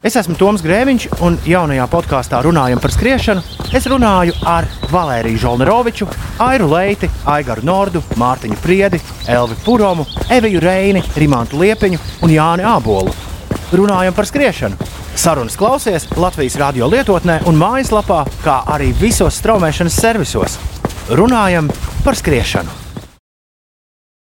Es esmu Toms Grēviņš, un jaunajā podkāstā runājam par skriešanu. Es runāju ar Valēriju Žolneroviču, Airu Leiti, Aigaru Nordu, Mārtiņu Priedi, Elvi Puromu, Eviju Reini, Rimantu Liepiņu un Jāni Ābolu. Runājam par skriešanu. Sarunas klausies Latvijas radio lietotnē un mājaslapā, kā arī visos straumēšanas servisos. Runājam par skriešanu.